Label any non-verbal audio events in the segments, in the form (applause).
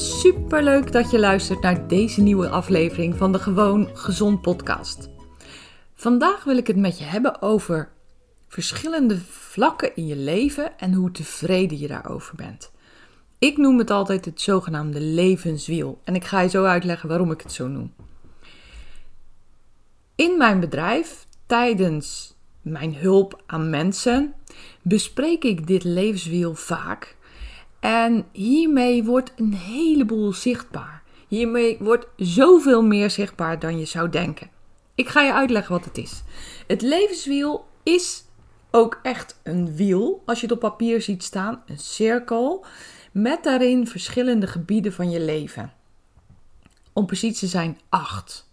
Hi, superleuk dat je luistert naar deze nieuwe aflevering van de Gewoon Gezond podcast. Vandaag wil ik het met je hebben over verschillende vlakken in je leven en hoe tevreden je daarover bent. Ik noem het altijd het zogenaamde levenswiel en ik ga je zo uitleggen waarom ik het zo noem. In mijn bedrijf, tijdens mijn hulp aan mensen, bespreek ik dit levenswiel vaak. En hiermee wordt een heleboel zichtbaar. Hiermee wordt zoveel meer zichtbaar dan je zou denken. Ik ga je uitleggen wat het is. Het levenswiel is ook echt een wiel. Als je het op papier ziet staan, een cirkel. Met daarin verschillende gebieden van je leven. Om precies te zijn, acht.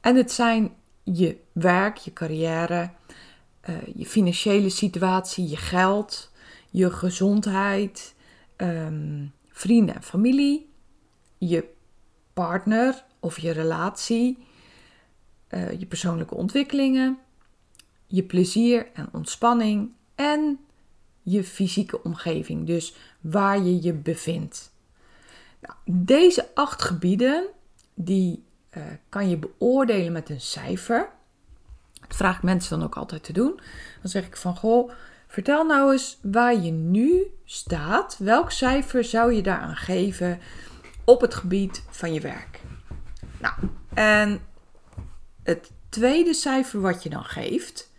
En het zijn je werk, je carrière, uh, je financiële situatie, je geld, je gezondheid, um, vrienden en familie, je partner of je relatie, uh, je persoonlijke ontwikkelingen, je plezier en ontspanning en je fysieke omgeving, dus waar je je bevindt. Nou, deze acht gebieden die uh, kan je beoordelen met een cijfer. Dat vraag ik mensen dan ook altijd te doen. Dan zeg ik van, goh, vertel nou eens waar je nu staat. Welk cijfer zou je daaraan geven op het gebied van je werk? Nou, en het tweede cijfer wat je dan geeft,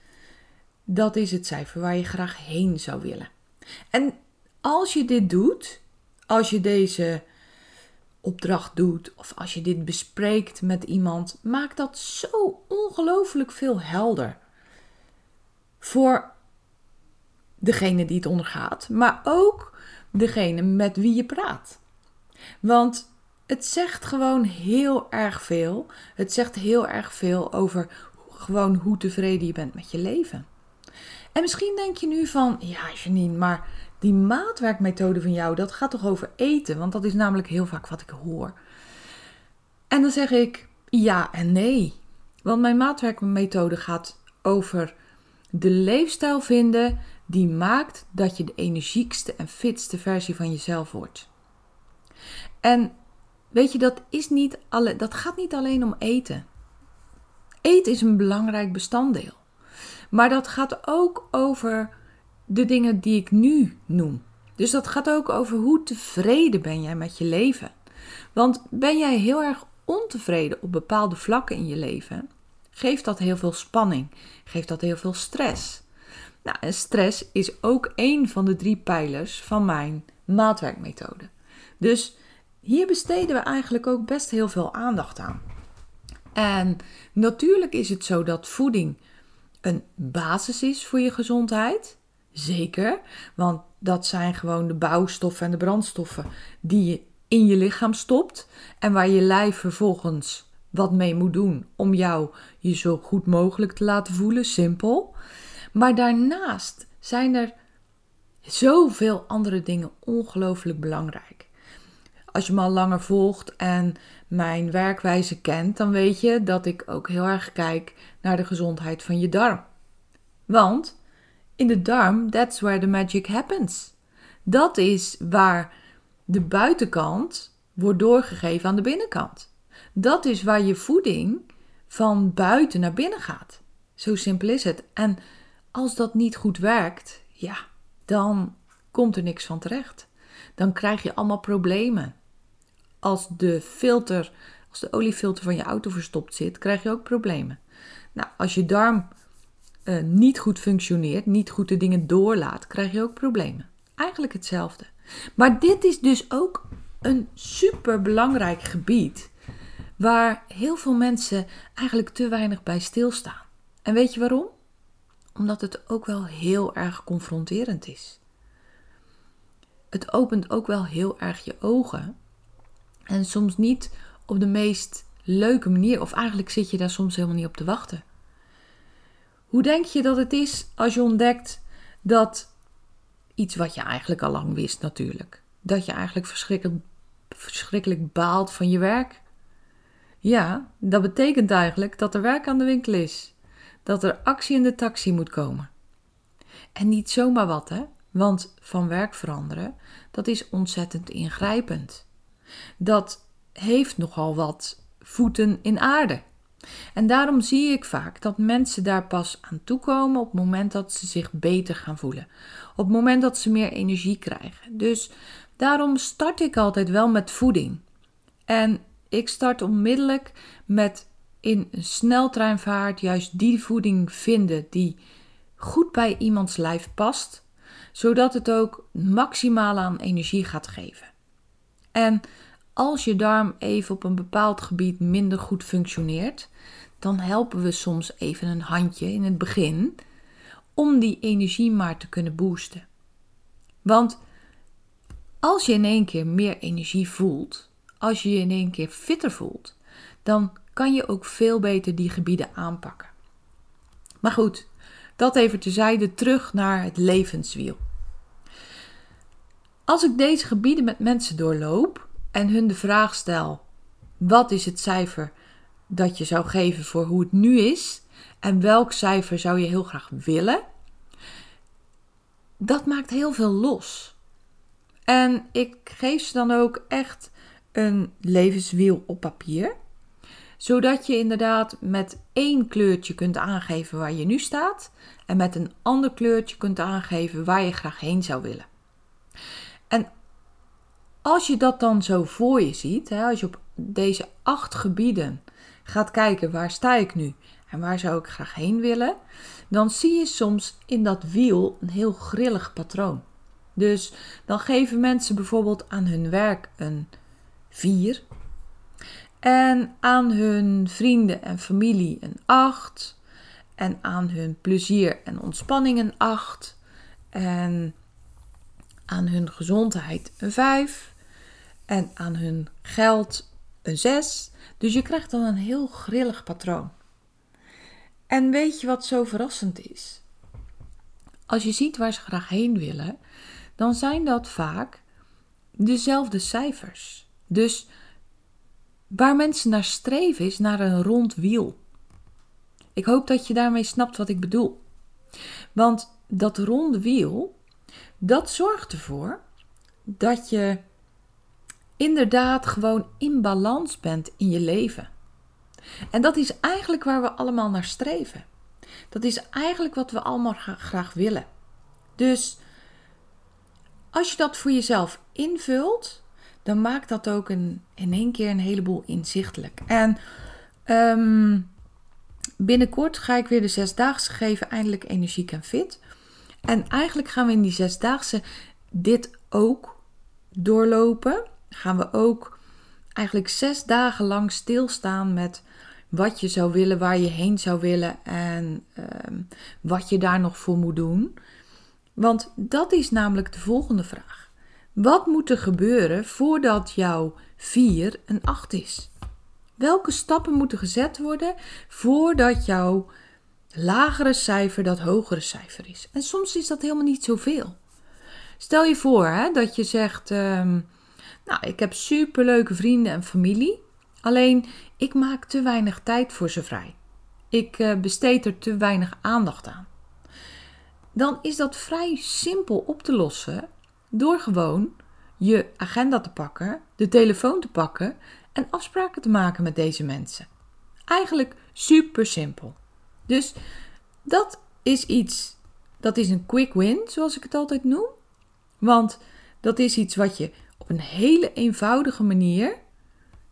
dat is het cijfer waar je graag heen zou willen. En als je dit doet, als je deze opdracht doet of als je dit bespreekt met iemand, maakt dat zo ongelooflijk veel helder. Voor degene die het ondergaat, maar ook degene met wie je praat. Want het zegt gewoon heel erg veel. Het zegt heel erg veel over gewoon hoe tevreden je bent met je leven. En misschien denk je nu van, ja Janine, maar die maatwerkmethode van jou, dat gaat toch over eten? Want dat is namelijk heel vaak wat ik hoor. En dan zeg ik ja en nee. Want mijn maatwerkmethode gaat over de leefstijl vinden die maakt dat je de energiekste en fitste versie van jezelf wordt. En weet je, dat, is niet alle, dat gaat niet alleen om eten. Eten is een belangrijk bestanddeel. Maar dat gaat ook over de dingen die ik nu noem. Dus dat gaat ook over hoe tevreden ben jij met je leven. Want ben jij heel erg ontevreden op bepaalde vlakken in je leven, geeft dat heel veel spanning, geeft dat heel veel stress. Nou, en stress is ook een van de drie pijlers van mijn maatwerkmethode. Dus hier besteden we eigenlijk ook best heel veel aandacht aan. En natuurlijk is het zo dat voeding een basis is voor je gezondheid. Zeker, want dat zijn gewoon de bouwstoffen en de brandstoffen die je in je lichaam stopt en waar je lijf vervolgens wat mee moet doen om jou je zo goed mogelijk te laten voelen, simpel. Maar daarnaast zijn er zoveel andere dingen ongelooflijk belangrijk. Als je me al langer volgt en mijn werkwijze kent, dan weet je dat ik ook heel erg kijk naar de gezondheid van je darm. Want in de darm, that's where the magic happens. Dat is waar de buitenkant wordt doorgegeven aan de binnenkant. Dat is waar je voeding van buiten naar binnen gaat. Zo simpel is het. En als dat niet goed werkt, ja, dan komt er niks van terecht. dan krijg je allemaal problemen. Als de filter, als de oliefilter van je auto verstopt zit, krijg je ook problemen. Nou, als je darm uh, niet goed functioneert, niet goed de dingen doorlaat, krijg je ook problemen. Eigenlijk hetzelfde. Maar dit is dus ook een super belangrijk gebied waar heel veel mensen eigenlijk te weinig bij stilstaan. En weet je waarom? Omdat het ook wel heel erg confronterend is. Het opent ook wel heel erg je ogen. En soms niet op de meest leuke manier, of eigenlijk zit je daar soms helemaal niet op te wachten. Hoe denk je dat het is als je ontdekt dat iets wat je eigenlijk al lang wist natuurlijk, dat je eigenlijk verschrikkelijk, verschrikkelijk baalt van je werk? Ja, dat betekent eigenlijk dat er werk aan de winkel is. Dat er actie in de taxi moet komen. En niet zomaar wat, hè? Want van werk veranderen, dat is ontzettend ingrijpend. Dat heeft nogal wat voeten in aarde. En daarom zie ik vaak dat mensen daar pas aan toekomen op het moment dat ze zich beter gaan voelen. Op het moment dat ze meer energie krijgen. Dus daarom start ik altijd wel met voeding. En ik start onmiddellijk met in een sneltreinvaart juist die voeding vinden die goed bij iemands lijf past, zodat het ook maximaal aan energie gaat geven. En als je darm even op een bepaald gebied minder goed functioneert, dan helpen we soms even een handje in het begin om die energie maar te kunnen boosten. Want als je in één keer meer energie voelt, als je je in één keer fitter voelt, dan kan je ook veel beter die gebieden aanpakken. Maar goed, dat even tezijde terug naar het levenswiel. Als ik deze gebieden met mensen doorloop en hun de vraag stel: wat is het cijfer dat je zou geven voor hoe het nu is en welk cijfer zou je heel graag willen? Dat maakt heel veel los. En ik geef ze dan ook echt een levenswiel op papier. Zodat je inderdaad met één kleurtje kunt aangeven waar je nu staat. En met een ander kleurtje kunt aangeven waar je graag heen zou willen. En als je dat dan zo voor je ziet, hè, als je op deze acht gebieden gaat kijken waar sta ik nu en waar zou ik graag heen willen, dan zie je soms in dat wiel een heel grillig patroon. Dus dan geven mensen bijvoorbeeld aan hun werk een 4. En aan hun vrienden en familie een 8. En aan hun plezier en ontspanning een 8. En aan hun gezondheid een 5. En aan hun geld een 6. Dus je krijgt dan een heel grillig patroon. En weet je wat zo verrassend is? Als je ziet waar ze graag heen willen, dan zijn dat vaak dezelfde cijfers. Dus waar mensen naar streven is naar een rond wiel. Ik hoop dat je daarmee snapt wat ik bedoel. Want dat ronde wiel, dat zorgt ervoor dat je inderdaad gewoon in balans bent in je leven. En dat is eigenlijk waar we allemaal naar streven. Dat is eigenlijk wat we allemaal graag willen. Dus als je dat voor jezelf invult, dan maakt dat ook een, in één keer een heleboel inzichtelijk. En ehm, binnenkort ga ik weer de zesdaagse geven, eindelijk energiek en fit. En eigenlijk gaan we in die zesdaagse dit ook doorlopen. Gaan we ook eigenlijk zes dagen lang stilstaan met wat je zou willen, waar je heen zou willen en ehm, wat je daar nog voor moet doen. Want dat is namelijk de volgende vraag. Wat moet er gebeuren voordat jouw 4 een 8 is? Welke stappen moeten gezet worden voordat jouw lagere cijfer dat hogere cijfer is? En soms is dat helemaal niet zoveel. Stel je voor hè, dat je zegt: ehm, Nou, ik heb superleuke vrienden en familie. Alleen ik maak te weinig tijd voor ze vrij. Ik uh, besteed er te weinig aandacht aan. Dan is dat vrij simpel op te lossen door gewoon je agenda te pakken, de telefoon te pakken en afspraken te maken met deze mensen. Eigenlijk super simpel. Dus dat is iets, dat is een quick win, zoals ik het altijd noem. Want dat is iets wat je op een hele eenvoudige manier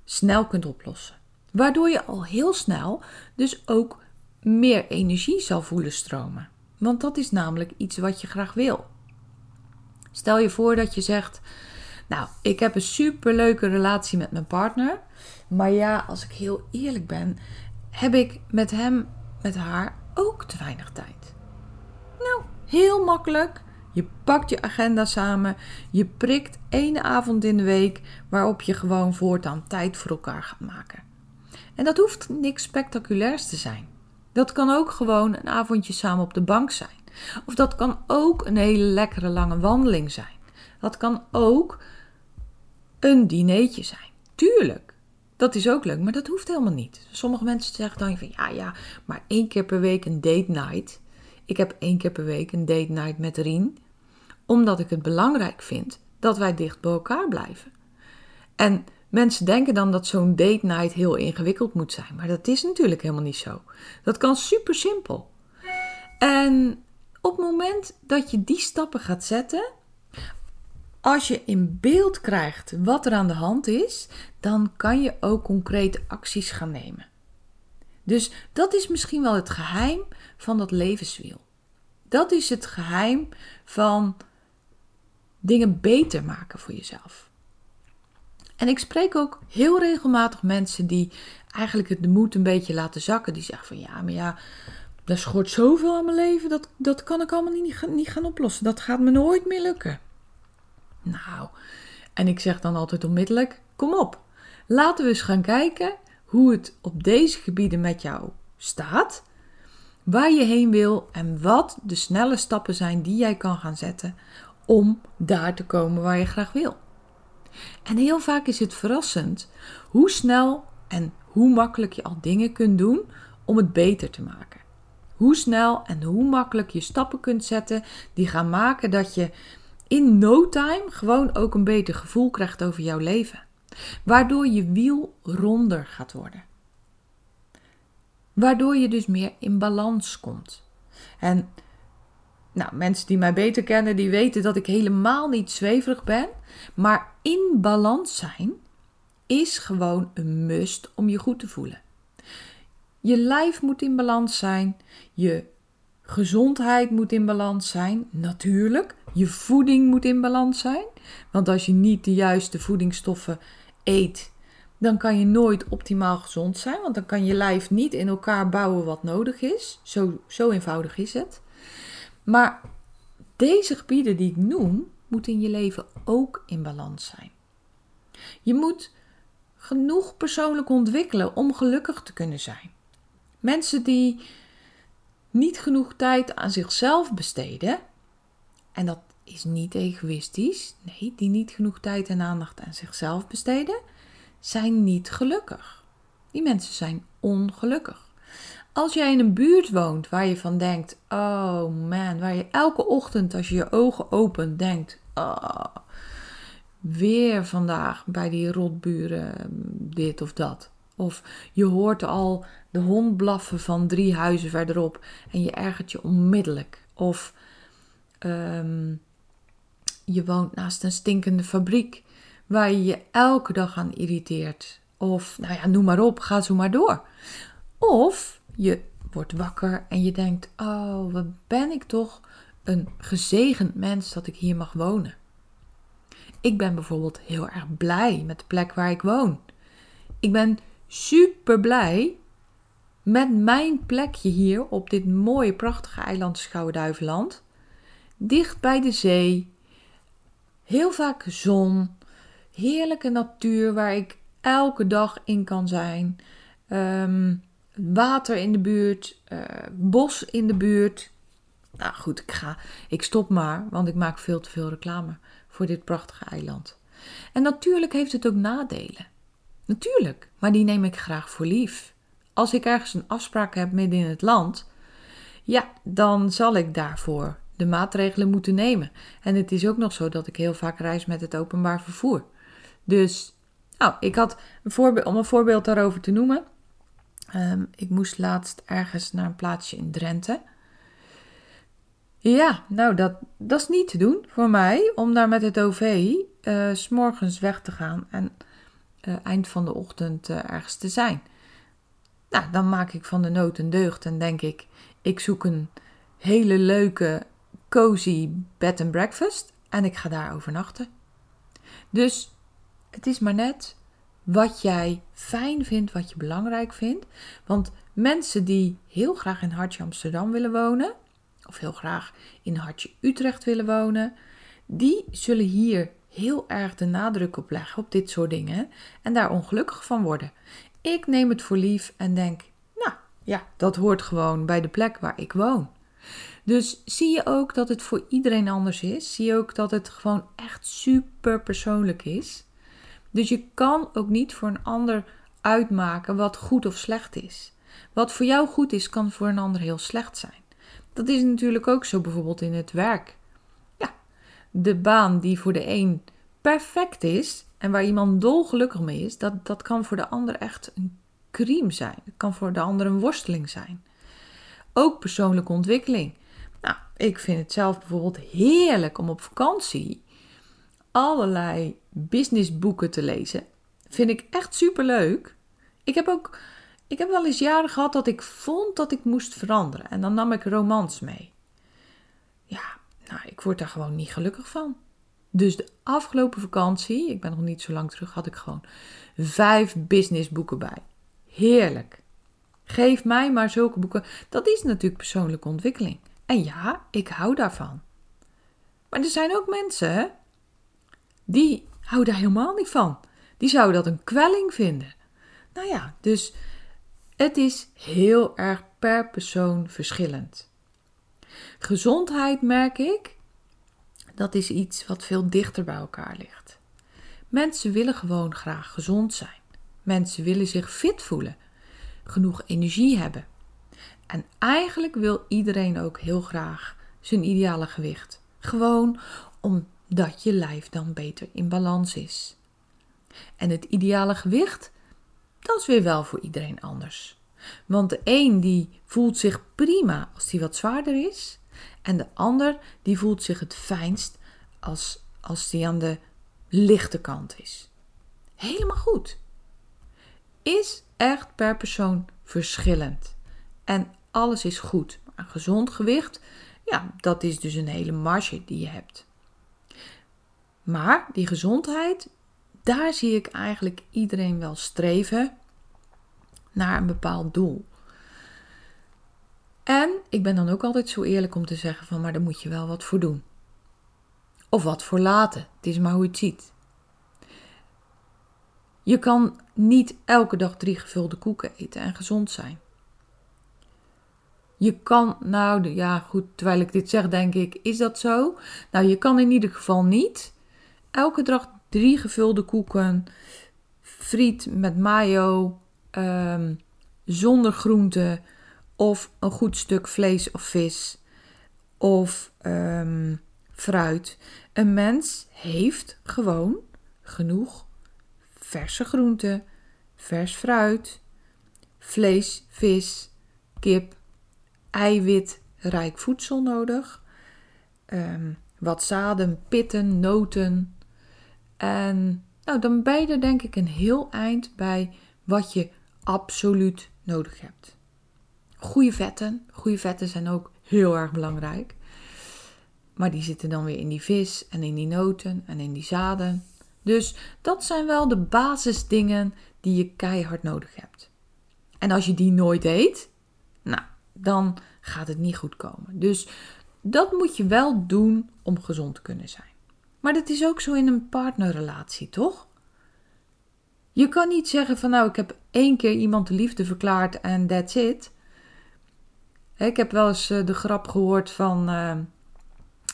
snel kunt oplossen. Waardoor je al heel snel dus ook meer energie zal voelen stromen. Want dat is namelijk iets wat je graag wil. Stel je voor dat je zegt: Nou, ik heb een superleuke relatie met mijn partner. Maar ja, als ik heel eerlijk ben, heb ik met hem, met haar ook te weinig tijd. Nou, heel makkelijk. Je pakt je agenda samen. Je prikt één avond in de week waarop je gewoon voortaan tijd voor elkaar gaat maken. En dat hoeft niks spectaculairs te zijn. Dat kan ook gewoon een avondje samen op de bank zijn. Of dat kan ook een hele lekkere lange wandeling zijn. Dat kan ook een dineetje zijn. Tuurlijk, dat is ook leuk, maar dat hoeft helemaal niet. Sommige mensen zeggen dan van ja, ja, maar één keer per week een date night. Ik heb één keer per week een date night met Rien, omdat ik het belangrijk vind dat wij dicht bij elkaar blijven. En mensen denken dan dat zo'n date night heel ingewikkeld moet zijn, maar dat is natuurlijk helemaal niet zo. Dat kan super simpel. En op het moment dat je die stappen gaat zetten, als je in beeld krijgt wat er aan de hand is, dan kan je ook concrete acties gaan nemen. Dus dat is misschien wel het geheim van dat levenswiel. Dat is het geheim van dingen beter maken voor jezelf. En ik spreek ook heel regelmatig mensen die eigenlijk de moed een beetje laten zakken. Die zeggen van ja, maar ja, er schort zoveel aan mijn leven, dat, dat kan ik allemaal niet, niet gaan oplossen. Dat gaat me nooit meer lukken. Nou, en ik zeg dan altijd onmiddellijk: kom op, laten we eens gaan kijken hoe het op deze gebieden met jou staat, waar je heen wil en wat de snelle stappen zijn die jij kan gaan zetten om daar te komen waar je graag wil. En heel vaak is het verrassend hoe snel en hoe makkelijk je al dingen kunt doen om het beter te maken. Hoe snel en hoe makkelijk je stappen kunt zetten die gaan maken dat je in no time gewoon ook een beter gevoel krijgt over jouw leven. Waardoor je wiel ronder gaat worden. Waardoor je dus meer in balans komt. En nou, mensen die mij beter kennen, die weten dat ik helemaal niet zweverig ben. Maar in balans zijn is gewoon een must om je goed te voelen. Je lijf moet in balans zijn. Je gezondheid moet in balans zijn. Natuurlijk. Je voeding moet in balans zijn. Want als je niet de juiste voedingsstoffen eet, dan kan je nooit optimaal gezond zijn. Want dan kan je lijf niet in elkaar bouwen wat nodig is. Zo, zo eenvoudig is het. Maar deze gebieden die ik noem, moeten in je leven ook in balans zijn. Je moet genoeg persoonlijk ontwikkelen om gelukkig te kunnen zijn. Mensen die niet genoeg tijd aan zichzelf besteden, en dat is niet egoïstisch, nee, die niet genoeg tijd en aandacht aan zichzelf besteden, zijn niet gelukkig. Die mensen zijn ongelukkig. Als jij in een buurt woont waar je van denkt: oh man, waar je elke ochtend als je je ogen opent denkt: oh, weer vandaag bij die rotburen dit of dat. Of je hoort al de hond blaffen van drie huizen verderop en je ergert je onmiddellijk. Of um, je woont naast een stinkende fabriek waar je je elke dag aan irriteert. Of, nou ja, noem maar op, ga zo maar door. Of je wordt wakker en je denkt: Oh, wat ben ik toch een gezegend mens dat ik hier mag wonen. Ik ben bijvoorbeeld heel erg blij met de plek waar ik woon. Ik ben super blij met mijn plekje hier op dit mooie, prachtige eiland Schouwen-Duiveland. Dicht bij de zee, heel vaak zon, heerlijke natuur waar ik elke dag in kan zijn. Ehm, water in de buurt, uh, bos in de buurt. Nou goed, ik, ga, ik stop maar, want ik maak veel te veel reclame voor dit prachtige eiland. En natuurlijk heeft het ook nadelen. Natuurlijk, maar die neem ik graag voor lief. Als ik ergens een afspraak heb midden in het land, ja, dan zal ik daarvoor de maatregelen moeten nemen. En het is ook nog zo dat ik heel vaak reis met het openbaar vervoer. Dus, nou, ik had een voorbeeld, om een voorbeeld daarover te noemen. Um, ik moest laatst ergens naar een plaatsje in Drenthe. Ja, nou dat, dat is niet te doen voor mij om daar met het OV uh, s morgens weg te gaan en uh, eind van de ochtend uh, ergens te zijn. Nou, dan maak ik van de nood een deugd en denk ik, ik zoek een hele leuke, cozy bed and breakfast en ik ga daar overnachten. Dus het is maar net wat jij fijn vindt, wat je belangrijk vindt. Want mensen die heel graag in Hartje Amsterdam willen wonen, of heel graag in Hartje Utrecht willen wonen, die zullen hier heel erg de nadruk op leggen op dit soort dingen en daar ongelukkig van worden. Ik neem het voor lief en denk, nou ja, dat hoort gewoon bij de plek waar ik woon. Dus zie je ook dat het voor iedereen anders is. Zie je ook dat het gewoon echt super persoonlijk is. Dus je kan ook niet voor een ander uitmaken wat goed of slecht is. Wat voor jou goed is, kan voor een ander heel slecht zijn. Dat is natuurlijk ook zo bijvoorbeeld in het werk. Ja, de baan die voor de een perfect is en waar iemand dolgelukkig mee is, dat, dat kan voor de ander echt een crime zijn. Het kan voor de ander een worsteling zijn. Ook persoonlijke ontwikkeling. Nou, ik vind het zelf bijvoorbeeld heerlijk om op vakantie allerlei businessboeken te lezen. Vind ik echt super leuk. Ik heb ook, ik heb wel eens jaren gehad dat ik vond dat ik moest veranderen. En dan nam ik romans mee. Ja, nou, ik word daar gewoon niet gelukkig van. Dus de afgelopen vakantie, ik ben nog niet zo lang terug, had ik gewoon vijf businessboeken bij. Heerlijk. Geef mij maar zulke boeken. Dat is natuurlijk persoonlijke ontwikkeling. En ja, ik hou daarvan. Maar er zijn ook mensen die houden daar helemaal niet van. Die zouden dat een kwelling vinden. Nou ja, dus het is heel erg per persoon verschillend. Gezondheid merk ik, dat is iets wat veel dichter bij elkaar ligt. Mensen willen gewoon graag gezond zijn. Mensen willen zich fit voelen, genoeg energie hebben. En eigenlijk wil iedereen ook heel graag zijn ideale gewicht. Gewoon omdat je lijf dan beter in balans is. En het ideale gewicht, dat is weer wel voor iedereen anders. Want de een die voelt zich prima als die wat zwaarder is. En de ander die voelt zich het fijnst als, als die aan de lichte kant is. Helemaal goed. Is echt per persoon verschillend. En alles is goed. Maar een gezond gewicht, ja, dat is dus een hele marge die je hebt. Maar die gezondheid, daar zie ik eigenlijk iedereen wel streven naar een bepaald doel. En ik ben dan ook altijd zo eerlijk om te zeggen van, maar daar moet je wel wat voor doen. Of wat voor laten. Het is maar hoe je het ziet. Je kan niet elke dag drie gevulde koeken eten en gezond zijn. Je kan, nou ja, goed, terwijl ik dit zeg, denk ik, is dat zo? Nou, je kan in ieder geval niet elke dag drie gevulde koeken, friet met mayo, um, zonder groente of een goed stuk vlees of vis of um, fruit. Een mens heeft gewoon genoeg verse groenten, vers fruit, vlees, vis, kip, eiwitrijk voedsel nodig. Um, wat zaden, pitten, noten. En nou, dan ben je denk ik een heel eind bij wat je absoluut nodig hebt. Goede vetten. Goede vetten zijn ook heel erg belangrijk. Maar die zitten dan weer in die vis en in die noten en in die zaden. Dus dat zijn wel de basisdingen die je keihard nodig hebt. En als je die nooit eet, nou, dan gaat het niet goed komen. Dus dat moet je wel doen om gezond te kunnen zijn. Maar dat is ook zo in een partnerrelatie, toch? Je kan niet zeggen van nou, ik heb één keer iemand de liefde verklaard en that's it. Ik heb wel eens eh, de grap gehoord van, uh,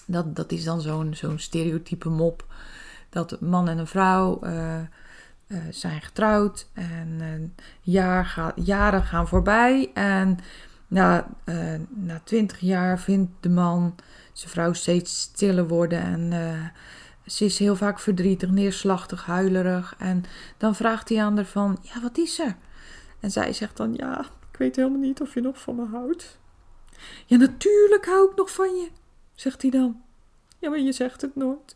dat, dat is dan zo'n zo'n stereotype mop, dat een man en een vrouw uh, zijn getrouwd en jaar jaren gaan voorbij en na, na twintig jaar vindt de man zijn vrouw steeds stiller worden en ze is heel vaak verdrietig, neerslachtig, huilerig. En dan vraagt hij aan haar van, ja, wat is er? En zij zegt dan, ja, ik weet helemaal niet of je nog van me houdt. Ja, natuurlijk hou ik nog van je. zegt hij dan. Ja, maar je zegt het nooit.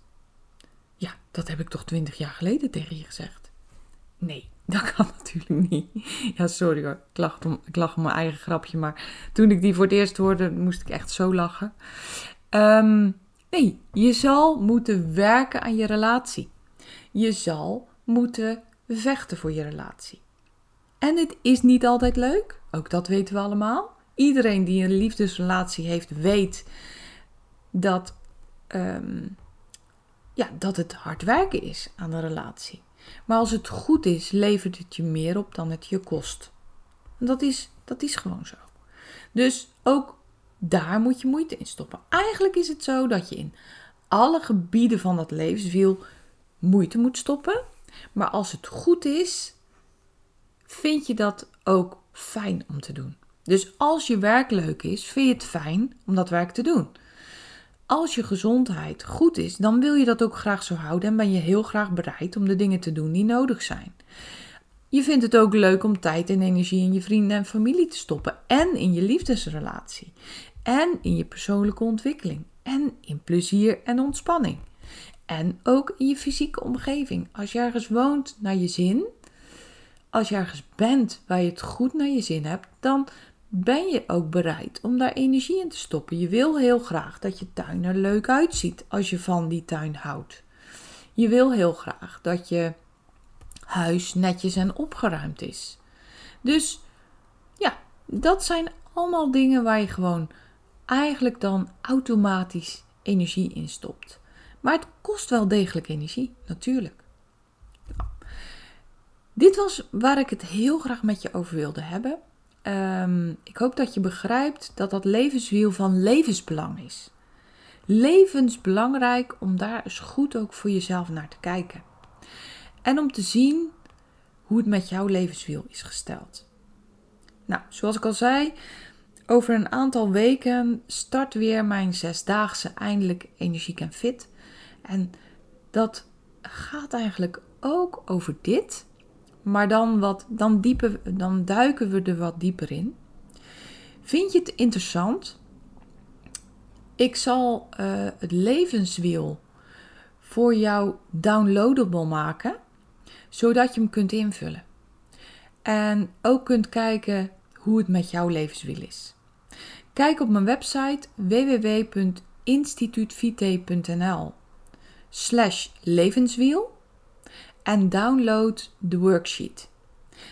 Ja, dat heb ik toch twintig jaar geleden tegen je gezegd? Nee, dat kan (laughs) natuurlijk niet. Ja, sorry hoor, ik lach, om, ik lach om mijn eigen grapje, maar toen ik die voor het eerst hoorde, moest ik echt zo lachen. Um, nee, je zal moeten werken aan je relatie. Je zal moeten vechten voor je relatie. En het is niet altijd leuk, ook dat weten we allemaal. Iedereen die een liefdesrelatie heeft, weet dat, um, ja, dat het hard werken is aan de relatie. Maar als het goed is, levert het je meer op dan het je kost. dat is, dat is gewoon zo. Dus ook daar moet je moeite in stoppen. Eigenlijk is het zo dat je in alle gebieden van dat levenswiel moeite moet stoppen. Maar als het goed is, vind je dat ook fijn om te doen. Dus als je werk leuk is, vind je het fijn om dat werk te doen. Als je gezondheid goed is, dan wil je dat ook graag zo houden en ben je heel graag bereid om de dingen te doen die nodig zijn. Je vindt het ook leuk om tijd en energie in je vrienden en familie te stoppen en in je liefdesrelatie en in je persoonlijke ontwikkeling en in plezier en ontspanning. En ook in je fysieke omgeving. Als je ergens woont naar je zin, als je ergens bent waar je het goed naar je zin hebt, dan ben je ook bereid om daar energie in te stoppen. Je wil heel graag dat je tuin er leuk uitziet als je van die tuin houdt. Je wil heel graag dat je huis netjes en opgeruimd is. Dus ja, dat zijn allemaal dingen waar je gewoon eigenlijk dan automatisch energie in stopt. Maar het kost wel degelijk energie, natuurlijk. Dit was waar ik het heel graag met je over wilde hebben. Um, ik hoop dat je begrijpt dat dat levenswiel van levensbelang is. Levensbelangrijk om daar eens goed ook voor jezelf naar te kijken. En om te zien hoe het met jouw levenswiel is gesteld. Nou, zoals ik al zei, over een aantal weken start weer mijn zesdaagse eindelijk energiek en fit. En dat gaat eigenlijk ook over dit. Maar dan, wat, dan, dieper, dan duiken we er wat dieper in. Vind je het interessant? Ik zal uh, het levenswiel voor jou downloadable maken, zodat je hem kunt invullen. En ook kunt kijken hoe het met jouw levenswiel is. Kijk op mijn website www.instituutvite.nl slash levenswiel en download de worksheet.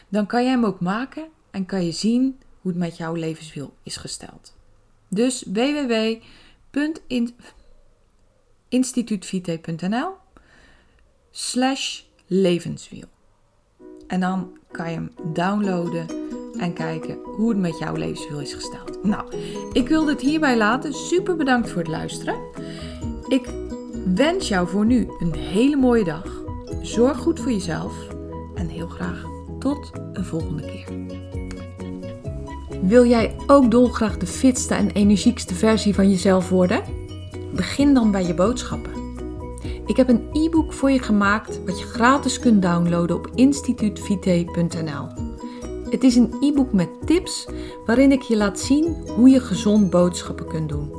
Dan kan je hem ook maken en kan je zien hoe het met jouw levenswiel is gesteld. Dus www.instituutvite.nl slash levenswiel. En dan kan je hem downloaden en kijken hoe het met jouw levenswiel is gesteld. Nou, ik wilde het hierbij laten. Super bedankt voor het luisteren. Ik wens jou voor nu een hele mooie dag. Zorg goed voor jezelf en heel graag tot een volgende keer. Wil jij ook dolgraag de fitste en energiekste versie van jezelf worden? Begin dan bij je boodschappen. Ik heb een e-book voor je gemaakt wat je gratis kunt downloaden op instituutvite.nl. Het is een e-book met tips waarin ik je laat zien hoe je gezond boodschappen kunt doen